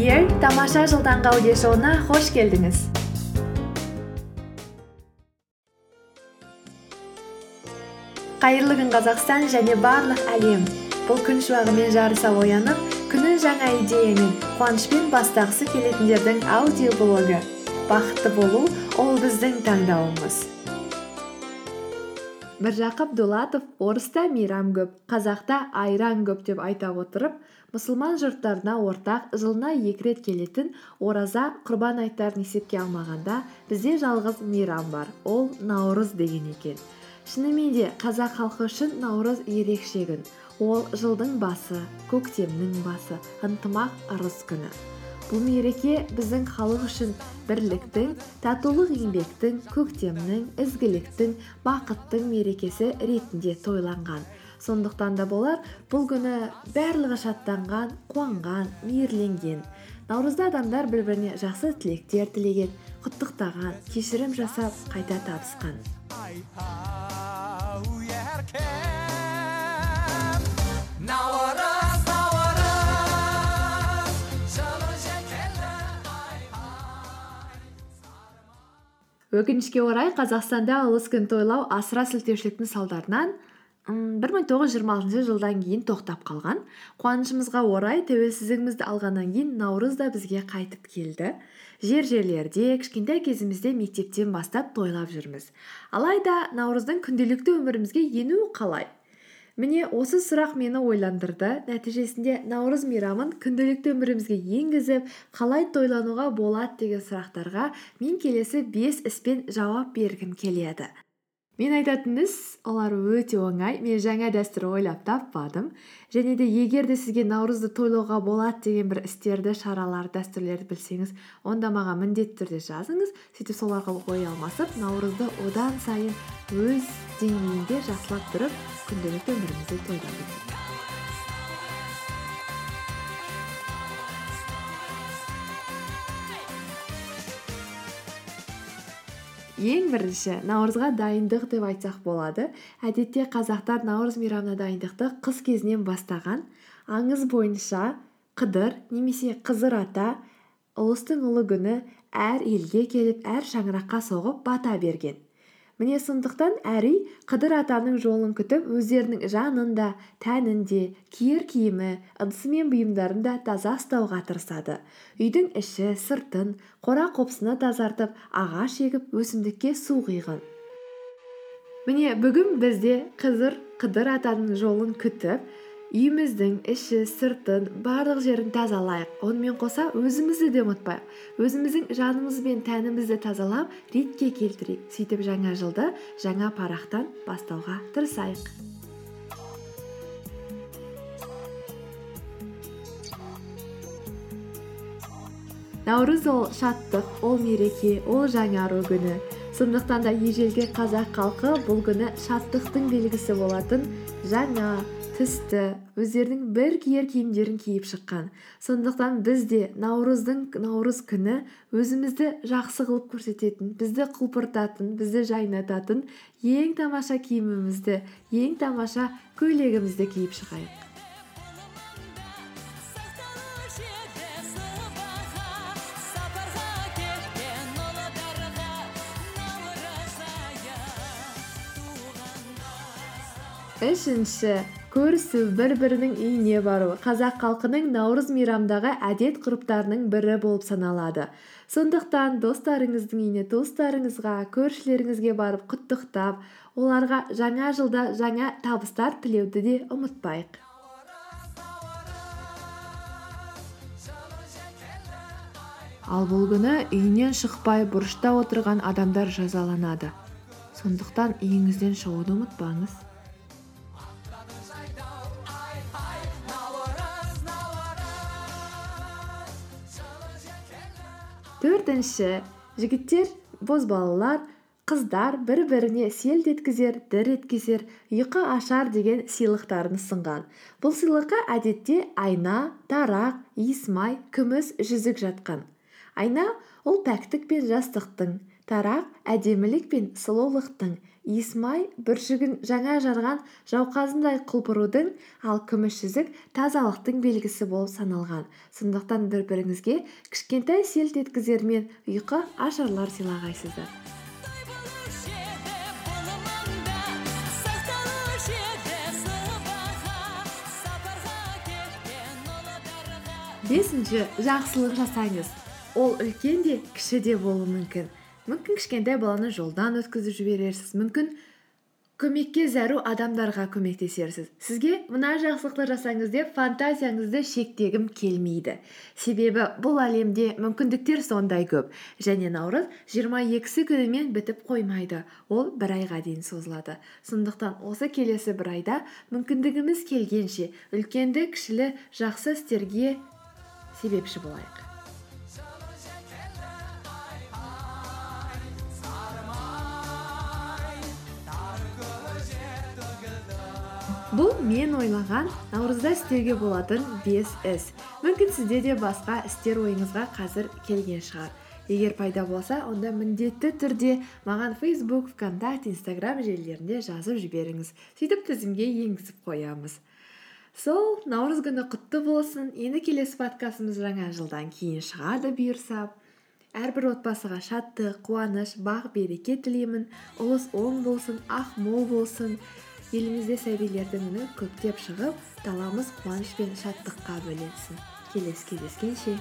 Ел тамаша жыл таңғы аудиошоуына қош келдіңіз қайырлы күн қазақстан және барлық әлем бұл күн шуағымен жарыса оянып күнін жаңа идеямен қуанышпен бастағысы келетіндердің аудиоблогы бақытты болу ол біздің таңдауымыз міржақып дулатов орыста мейрам көп қазақта айран көп деп айта отырып мұсылман жұрттарына ортақ жылына екі рет келетін ораза құрбан айттарын есепке алмағанда бізде жалғыз мейрам бар ол наурыз деген екен. Шынымен де қазақ халқы үшін наурыз ерекше күн. Ол жылдың басы көктемнің басы ынтымақ ырыс күні. Бұл мереке біздің халық үшін бірліктің татулық еңбектің көктемнің ізгіліктің бақыттың мерекесі ретінде тойланған. Сондықтан да болар бұл күні барлығы шаттанған қуанған мейірленген. Наурызда адамдар бір біріне жақсы тілектер тілеген құттықтаған кешірім жасап қайта табысқан. Өкінішке орай қазақстанда ұлыс күн тойлау асыра сілтеушіліктің салдарынан бір мың тоғыз жүз жиырма алтыншы жылдан кейін тоқтап қалған. Қуанышымызға орай тәуелсіздігімізді алғаннан кейін наурыз да бізге қайтып келді. Жер жерлерде кішкентай кезімізде мектептен бастап тойлап жүрміз. Алайда наурыздың күнделікті өмірімізге енуі қалай? Міне осы сұрақ мені ойландырды. Нәтижесінде наурыз мейрамын күнделікті өмірімізге енгізіп қалай тойлануға болады деген сұрақтарға мен келесі бес іспен жауап бергім келеді. Мен айтатын іс олар өте оңай. Мен жаңа дәстүр ойлап таппадым. Және де егер де сізге наурызды тойлауға болады деген бір істерді шаралар дәстүрлерді білсеңіз онда маған міндетті түрде жазыңыз. Сөйтіп соларға ой алмасып наурызды одан сайын өз деңгейінде жақсылап тұрып күнделікті өмірімізде тойлап ең бірінші наурызға дайындық деп айтсақ болады. Әдетте қазақтар наурыз мейрамына дайындықты қыс кезінен бастаған. Аңыз бойынша қыдыр немесе қызыр ата ұлыстың ұлы күні әр елге келіп әр шаңыраққа соғып бата берген. Міне сондықтан әр үй қыдыр атаның жолын күтіп өздерінің жанын да тәнін де киер киімі ыдысы мен бұйымдарын да таза ұстауға тырысады. Үйдің іші сыртын қора қопсыны тазартып ағаш егіп өсімдікке су құйған. Міне бүгін бізде қызыр қыдыр атаның жолын күтіп үйіміздің іші сыртын барлық жерін тазалайық. Онымен қоса өзімізді де ұмытпайық. Өзіміздің жанымыз бен тәнімізді тазалап ретке келтірейік. Сөйтіп жаңа жылды жаңа парақтан бастауға тырысайық. Наурыз ол шаттық ол мереке ол жаңару күні. Сондықтан да ежелгі қазақ халқы бұл күні шаттықтың белгісі болатын жаңа түсті өздерінің бір киер киімдерін киіп шыққан. Сондықтан біз де наурыздың наурыз күні өзімізді жақсы қылып көрсететін бізді құлпыртатын бізді жайнататын ең тамаша киімімізді ең тамаша көйлегімізді киіп шығайық. Үшінші көрісу бір бірінің үйіне бару қазақ халқының наурыз мейрамдағы әдет ғұрыптарының бірі болып саналады. Сондықтан достарыңыздың үйіне туыстарыңызға көршілеріңізге барып құттықтап оларға жаңа жылда жаңа табыстар тілеуді де ұмытпайық. Ал бұл күні үйінен шықпай бұрышта отырған адамдар жазаланады. Сондықтан үйіңізден шығуды ұмытпаңыз. Төртінші жігіттер бозбалалар қыздар бір біріне селт еткізер дір еткізер ұйқы ашар деген сыйлықтарын ұсынған бұл сыйлыққа әдетте айна тарақ иіс май күміс жүзік жатқан. Айна ол пәктік пен жастықтың тарақ әдемілік пен сұлулықтың иісмай бүршігін жаңа жарған жауқазындай құлпырудың ал күміс жүзік тазалықтың белгісі болып саналған. Сондықтан бір біріңізге кішкентай селт еткізер мен ұйқы ашарлар сыйлағайсыздар. Бесінші жақсылық жасаңыз. Ол үлкен де кіші де болуы мүмкін. Мүмкін кішкентай баланы жолдан өткізіп жіберерсіз. Мүмкін көмекке зәру адамдарға көмектесерсіз. Сізге мына жақсылықты жасаңыз деп фантазияңызды шектегім келмейді. Себебі бұл әлемде мүмкіндіктер сондай көп. Және наурыз жиырма екісі күнімен бітіп қоймайды. Ол бір айға дейін созылады. Сондықтан осы келесі бір айда мүмкіндігіміз келгенше үлкенді кішілі жақсы істерге себепші болайық. Бұл мен ойлаған наурызда істеуге болатын бес іс мүмкін сізде де басқа істер ойыңызға қазір келген шығар. Егер пайда болса онда міндетті түрде маған фейсбук вконтакте инстаграм желілерінде жазып жіберіңіз. Сөйтіп тізімге енгізіп қоямыз. Сол наурыз күні құтты болсын. Енді келесі подкастымыз жаңа жылдан кейін шығады бұйырса. Әрбір отбасыға шаттық қуаныш бақ береке тілеймін. Ұлыс оң болсын ақ мол болсын. Елімізде сәбилердің үні көктеп шығып даламыз қуаныш пен шаттыққа бөленсін. Келесі кездескенше